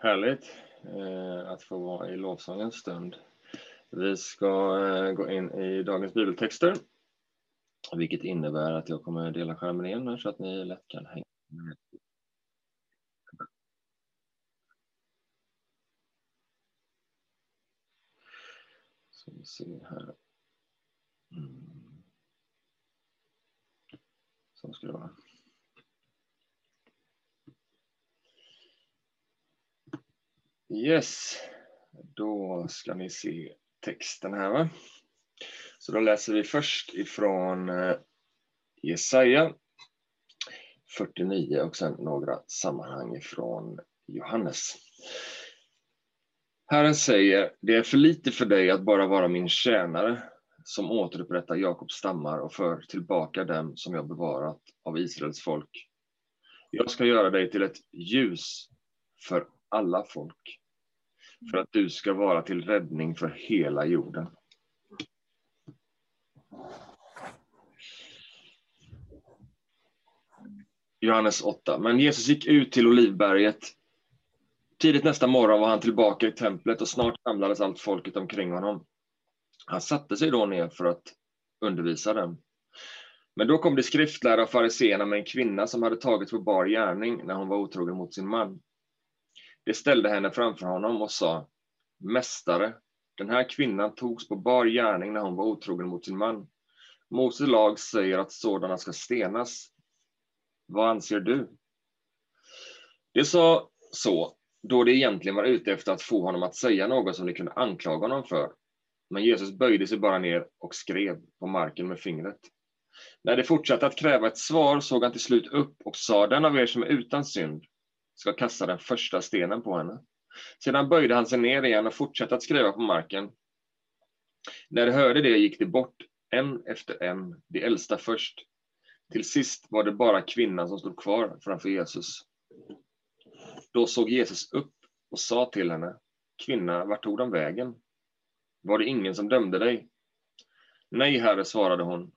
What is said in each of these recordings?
Härligt eh, att få vara i lovsångens stund. Vi ska eh, gå in i dagens bibeltexter, vilket innebär att jag kommer dela skärmen igen så att ni lätt kan hänga med. Så vi ser här. Mm. Så ska det vara. Yes, då ska ni se texten här. Va? Så då läser vi först ifrån eh, Jesaja 49 och sen några sammanhang ifrån Johannes. Herren säger, det är för lite för dig att bara vara min tjänare som återupprättar Jakobs stammar och för tillbaka dem som jag bevarat av Israels folk. Jag ska göra dig till ett ljus för alla folk, för att du ska vara till räddning för hela jorden. Johannes 8. Men Jesus gick ut till Olivberget. Tidigt nästa morgon var han tillbaka i templet och snart samlades allt folket omkring honom. Han satte sig då ner för att undervisa dem. Men då kom det skriftlärda och fariseerna med en kvinna som hade tagits på bar gärning när hon var otrogen mot sin man. De ställde henne framför honom och sa, Mästare, den här kvinnan togs på bar gärning när hon var otrogen mot sin man. Mose lag säger att sådana ska stenas. Vad anser du? Det sa så, då det egentligen var ute efter att få honom att säga något som de kunde anklaga honom för. Men Jesus böjde sig bara ner och skrev på marken med fingret. När de fortsatte att kräva ett svar såg han till slut upp och sa, den av er som är utan synd ska kasta den första stenen på henne. Sedan böjde han sig ner igen och fortsatte att skriva på marken. När de hörde det gick de bort, en efter en, de äldsta först. Till sist var det bara kvinnan som stod kvar framför Jesus. Då såg Jesus upp och sa till henne, Kvinna, vart tog de vägen? Var det ingen som dömde dig? Nej, herre, svarade hon.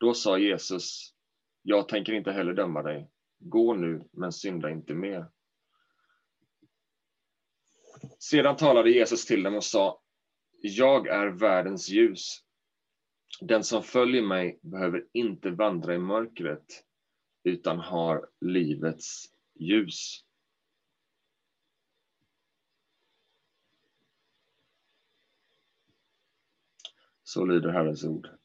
Då sa Jesus, jag tänker inte heller döma dig. Gå nu, men synda inte mer. Sedan talade Jesus till dem och sa, jag är världens ljus. Den som följer mig behöver inte vandra i mörkret, utan har livets ljus. Så lyder Herrens ord.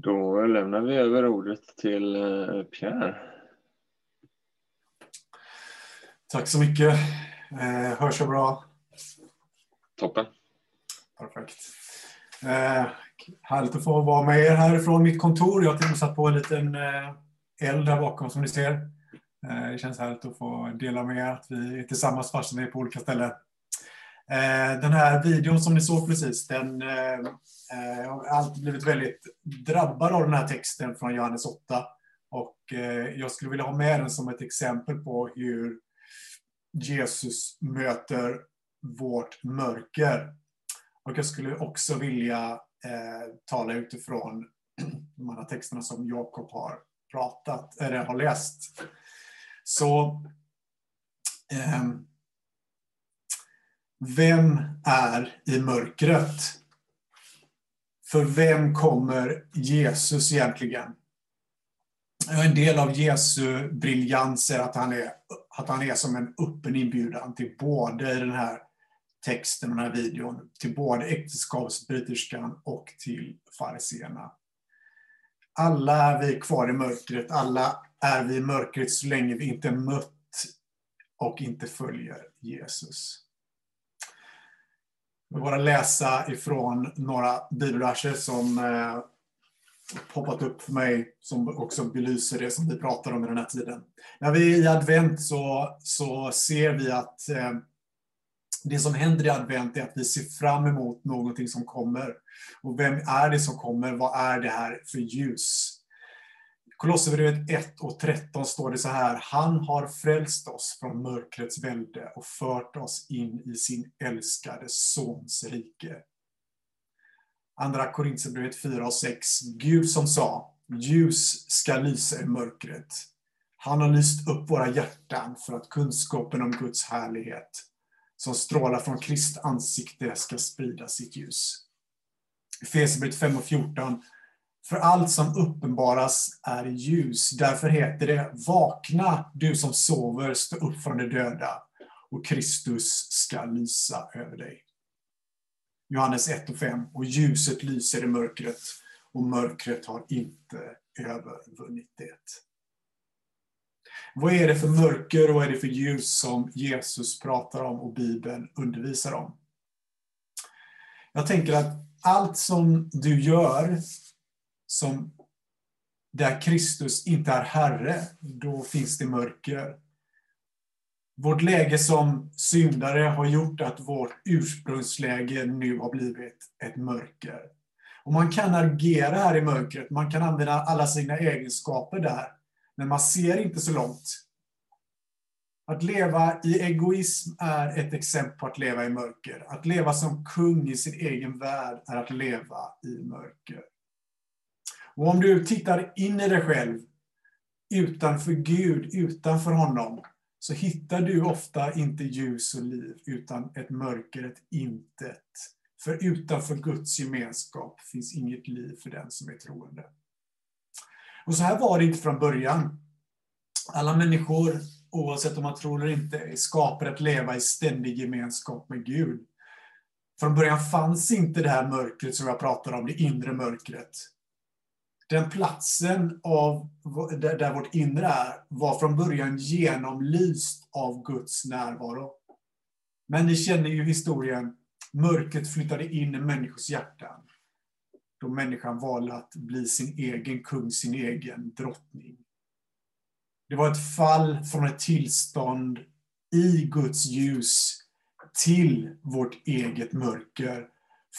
Då lämnar vi över ordet till eh, Pierre. Tack så mycket. Eh, hörs jag bra? Toppen. Perfekt. Eh, härligt att få vara med er härifrån mitt kontor. Jag har till och med satt på en liten eh, eld där bakom som ni ser. Eh, det känns härligt att få dela med er, att vi är tillsammans fast vi är på olika ställen. Eh, den här videon som ni såg precis, den jag har alltid blivit väldigt drabbad av den här texten från Johannes 8. Och jag skulle vilja ha med den som ett exempel på hur Jesus möter vårt mörker. Och jag skulle också vilja tala utifrån de andra texterna som Jakob har pratat, eller har läst. Så ehm, vem är i mörkret? För vem kommer Jesus egentligen? En del av Jesu briljans är att han är, att han är som en öppen inbjudan till både i den här texten och den här videon, till både äktenskapsbryterskan och till fariseerna. Alla är vi kvar i mörkret, alla är vi i mörkret så länge vi inte mött och inte följer Jesus. Jag bara läsa ifrån några bibelverser som eh, poppat upp för mig som också belyser det som vi pratar om i den här tiden. När vi är i advent så, så ser vi att eh, det som händer i advent är att vi ser fram emot någonting som kommer. Och vem är det som kommer? Vad är det här för ljus? Kolosserbrevet 1 och 13 står det så här. Han har frälst oss från mörkrets välde och fört oss in i sin älskade Sons rike. Andra Korintierbrevet 4 och 6. Gud som sa, ljus ska lysa i mörkret. Han har lyst upp våra hjärtan för att kunskapen om Guds härlighet som strålar från Kristi ansikte ska sprida sitt ljus. Efesierbrevet 5 och 14. För allt som uppenbaras är ljus. Därför heter det Vakna, du som sover, stå upp från de döda och Kristus ska lysa över dig. Johannes 1 och 5. Och ljuset lyser i mörkret och mörkret har inte övervunnit det. Vad är det för mörker och vad är det för ljus som Jesus pratar om och Bibeln undervisar om? Jag tänker att allt som du gör som där Kristus inte är Herre, då finns det mörker. Vårt läge som syndare har gjort att vårt ursprungsläge nu har blivit ett mörker. Och man kan agera här i mörkret, man kan använda alla sina egenskaper där. Men man ser inte så långt. Att leva i egoism är ett exempel på att leva i mörker. Att leva som kung i sin egen värld är att leva i mörker. Och om du tittar in i dig själv, utanför Gud, utanför honom, så hittar du ofta inte ljus och liv, utan ett mörker, ett intet. För utanför Guds gemenskap finns inget liv för den som är troende. Och så här var det inte från början. Alla människor, oavsett om man tror eller inte, är skapade att leva i ständig gemenskap med Gud. Från början fanns inte det här mörkret som jag pratar om, det inre mörkret. Den platsen av, där vårt inre är var från början genomlyst av Guds närvaro. Men ni känner ju historien. Mörkret flyttade in i människors hjärtan då människan valde att bli sin egen kung, sin egen drottning. Det var ett fall från ett tillstånd i Guds ljus till vårt eget mörker.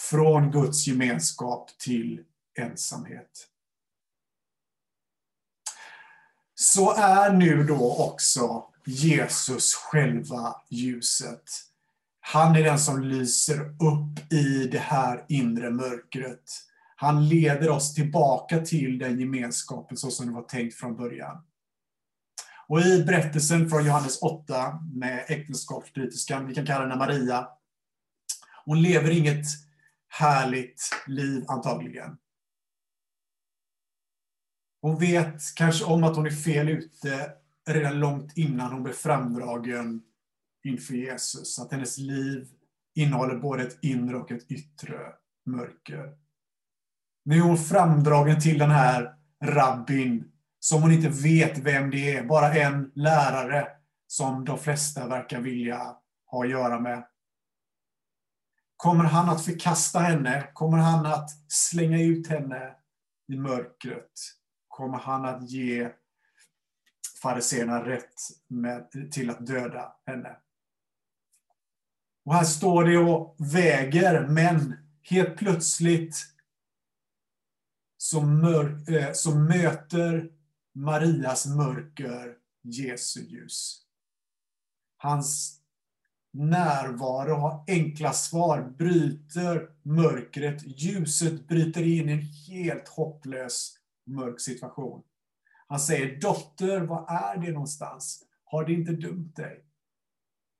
Från Guds gemenskap till ensamhet. Så är nu då också Jesus själva ljuset. Han är den som lyser upp i det här inre mörkret. Han leder oss tillbaka till den gemenskapen så som det var tänkt från början. Och i berättelsen från Johannes 8 med äktenskapsbryterskan, vi kan kalla henne Maria, hon lever inget härligt liv antagligen. Hon vet kanske om att hon är fel ute redan långt innan hon blir framdragen inför Jesus. Att hennes liv innehåller både ett inre och ett yttre mörker. Nu är hon framdragen till den här rabbin som hon inte vet vem det är. Bara en lärare som de flesta verkar vilja ha att göra med. Kommer han att förkasta henne? Kommer han att slänga ut henne i mörkret? Kommer han att ge fariséerna rätt med, till att döda henne. Och här står det och väger, men helt plötsligt så, mör, eh, så möter Marias mörker Jesu ljus. Hans närvaro har enkla svar, bryter mörkret. Ljuset bryter in i en helt hopplös mörk situation. Han säger, dotter, var är det någonstans? Har det inte dömt dig?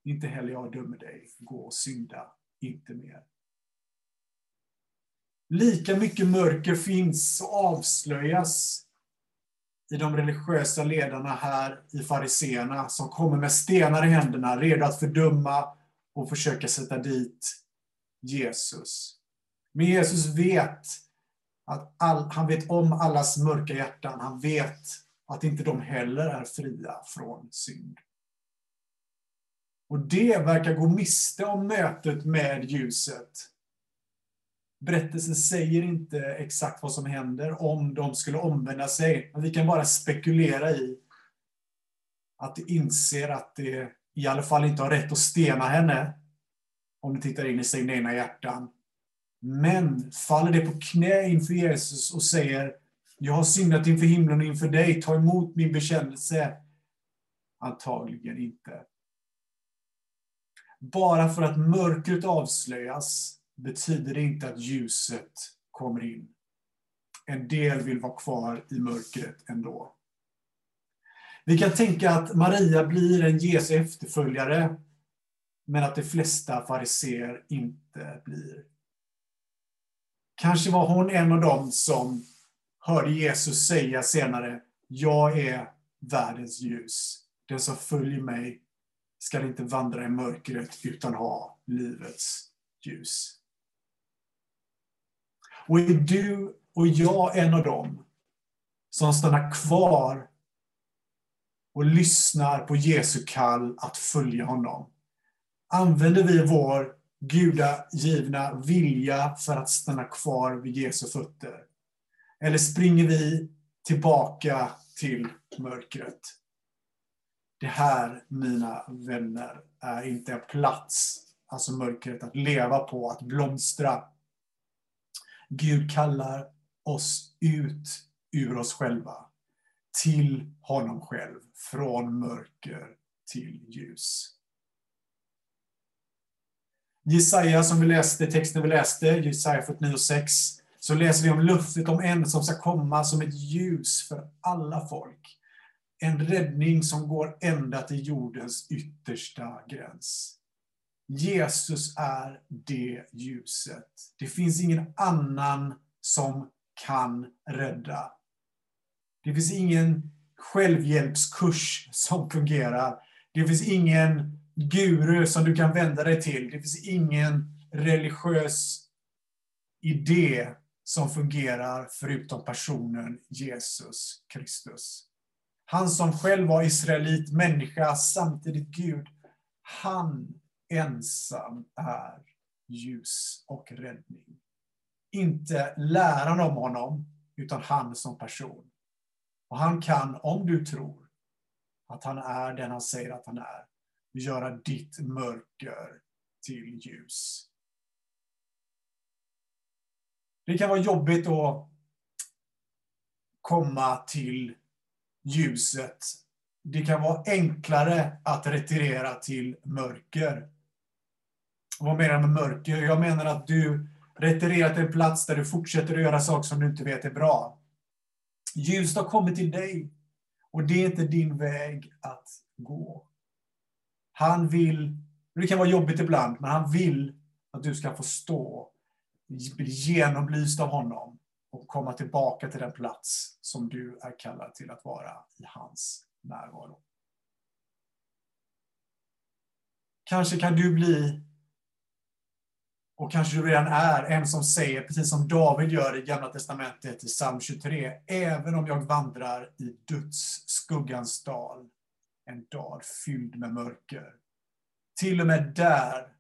Inte heller jag dömer dig. Gå och synda inte mer. Lika mycket mörker finns och avslöjas i de religiösa ledarna här i fariseerna som kommer med stenar i händerna, redo att fördöma och försöka sätta dit Jesus. Men Jesus vet att all, han vet om allas mörka hjärtan. Han vet att inte de heller är fria från synd. Och det verkar gå miste om mötet med ljuset. Berättelsen säger inte exakt vad som händer om de skulle omvända sig, men vi kan bara spekulera i att de inser att de i alla fall inte har rätt att stena henne, om de tittar in i sina egna hjärtan. Men faller de på knä inför Jesus och säger Jag har syndat inför himlen och inför dig, ta emot min bekännelse. Antagligen inte. Bara för att mörkret avslöjas betyder det inte att ljuset kommer in. En del vill vara kvar i mörkret ändå. Vi kan tänka att Maria blir en Jesu efterföljare, men att de flesta fariser inte blir. Kanske var hon en av dem som hörde Jesus säga senare, jag är världens ljus. Den som följer mig ska inte vandra i mörkret utan ha livets ljus. Och är du och jag en av dem som stannar kvar och lyssnar på Jesu kall att följa honom? Använder vi vår gudagivna vilja för att stanna kvar vid Jesu fötter? Eller springer vi tillbaka till mörkret? Det här, mina vänner, är inte en plats, alltså mörkret, att leva på, att blomstra. Gud kallar oss ut ur oss själva, till honom själv, från mörker till ljus. Jesaja som vi läste, texten vi läste, Jesaja 49 och 6, så läser vi om löftet om en som ska komma som ett ljus för alla folk. En räddning som går ända till jordens yttersta gräns. Jesus är det ljuset. Det finns ingen annan som kan rädda. Det finns ingen självhjälpskurs som fungerar. Det finns ingen guru som du kan vända dig till. Det finns ingen religiös idé som fungerar förutom personen Jesus Kristus. Han som själv var israelit, människa, samtidigt Gud. Han ensam är ljus och räddning. Inte läran om honom, utan han som person. Och han kan, om du tror att han är den han säger att han är, göra ditt mörker till ljus. Det kan vara jobbigt att komma till ljuset. Det kan vara enklare att retirera till mörker. Vad menar jag med mörker? Jag menar att du retirerar till en plats där du fortsätter att göra saker som du inte vet är bra. Ljuset har kommit till dig och det är inte din väg att gå. Han vill, det kan vara jobbigt ibland, men han vill att du ska få stå, bli genomlyst av honom och komma tillbaka till den plats som du är kallad till att vara i hans närvaro. Kanske kan du bli och kanske du redan är en som säger, precis som David gör i Gamla Testamentet i psalm 23, även om jag vandrar i dödsskuggans dal, en dal fylld med mörker. Till och med där,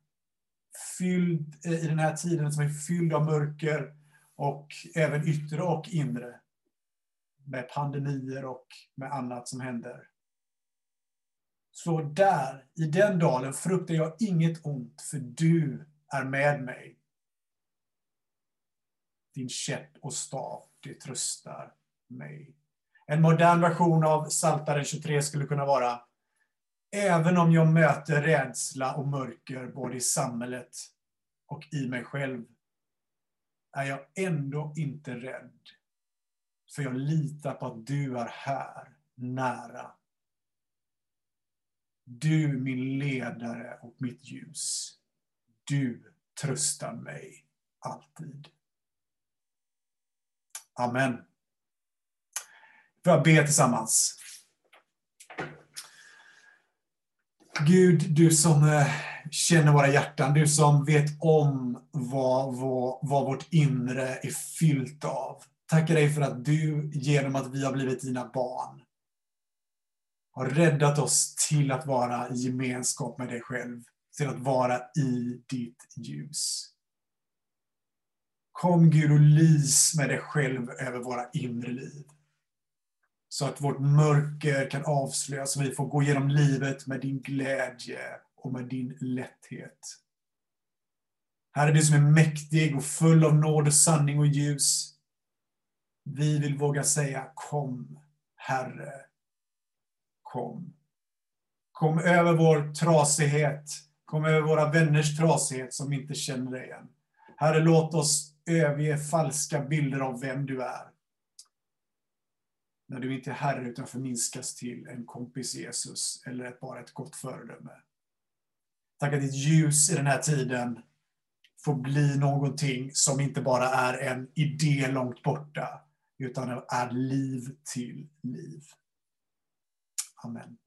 fylld, eh, i den här tiden som är fylld av mörker och även yttre och inre, med pandemier och med annat som händer, Så där, i den dalen, fruktar jag inget ont, för du är med mig. Din käpp och stav, det tröstar mig. En modern version av Psaltaren 23 skulle kunna vara Även om jag möter rädsla och mörker både i samhället och i mig själv är jag ändå inte rädd. För jag litar på att du är här, nära. Du min ledare och mitt ljus. Du tröstar mig alltid. Amen. Får jag be tillsammans? Gud, du som eh, känner våra hjärtan, du som vet om vad, vad, vad vårt inre är fyllt av. Tackar dig för att du, genom att vi har blivit dina barn, har räddat oss till att vara i gemenskap med dig själv, till att vara i ditt ljus. Kom Gud och lys med dig själv över våra inre liv. Så att vårt mörker kan avslöjas och vi får gå igenom livet med din glädje och med din lätthet. Herre, du som är mäktig och full av nåd och sanning och ljus. Vi vill våga säga kom, Herre. Kom. Kom över vår trasighet. Kom över våra vänners trasighet som inte känner dig än. Herre, låt oss överge falska bilder av vem du är när du inte är Herre utan förminskas till en kompis Jesus eller bara ett gott föredöme. Tack att ditt ljus i den här tiden får bli någonting som inte bara är en idé långt borta, utan är liv till liv. Amen.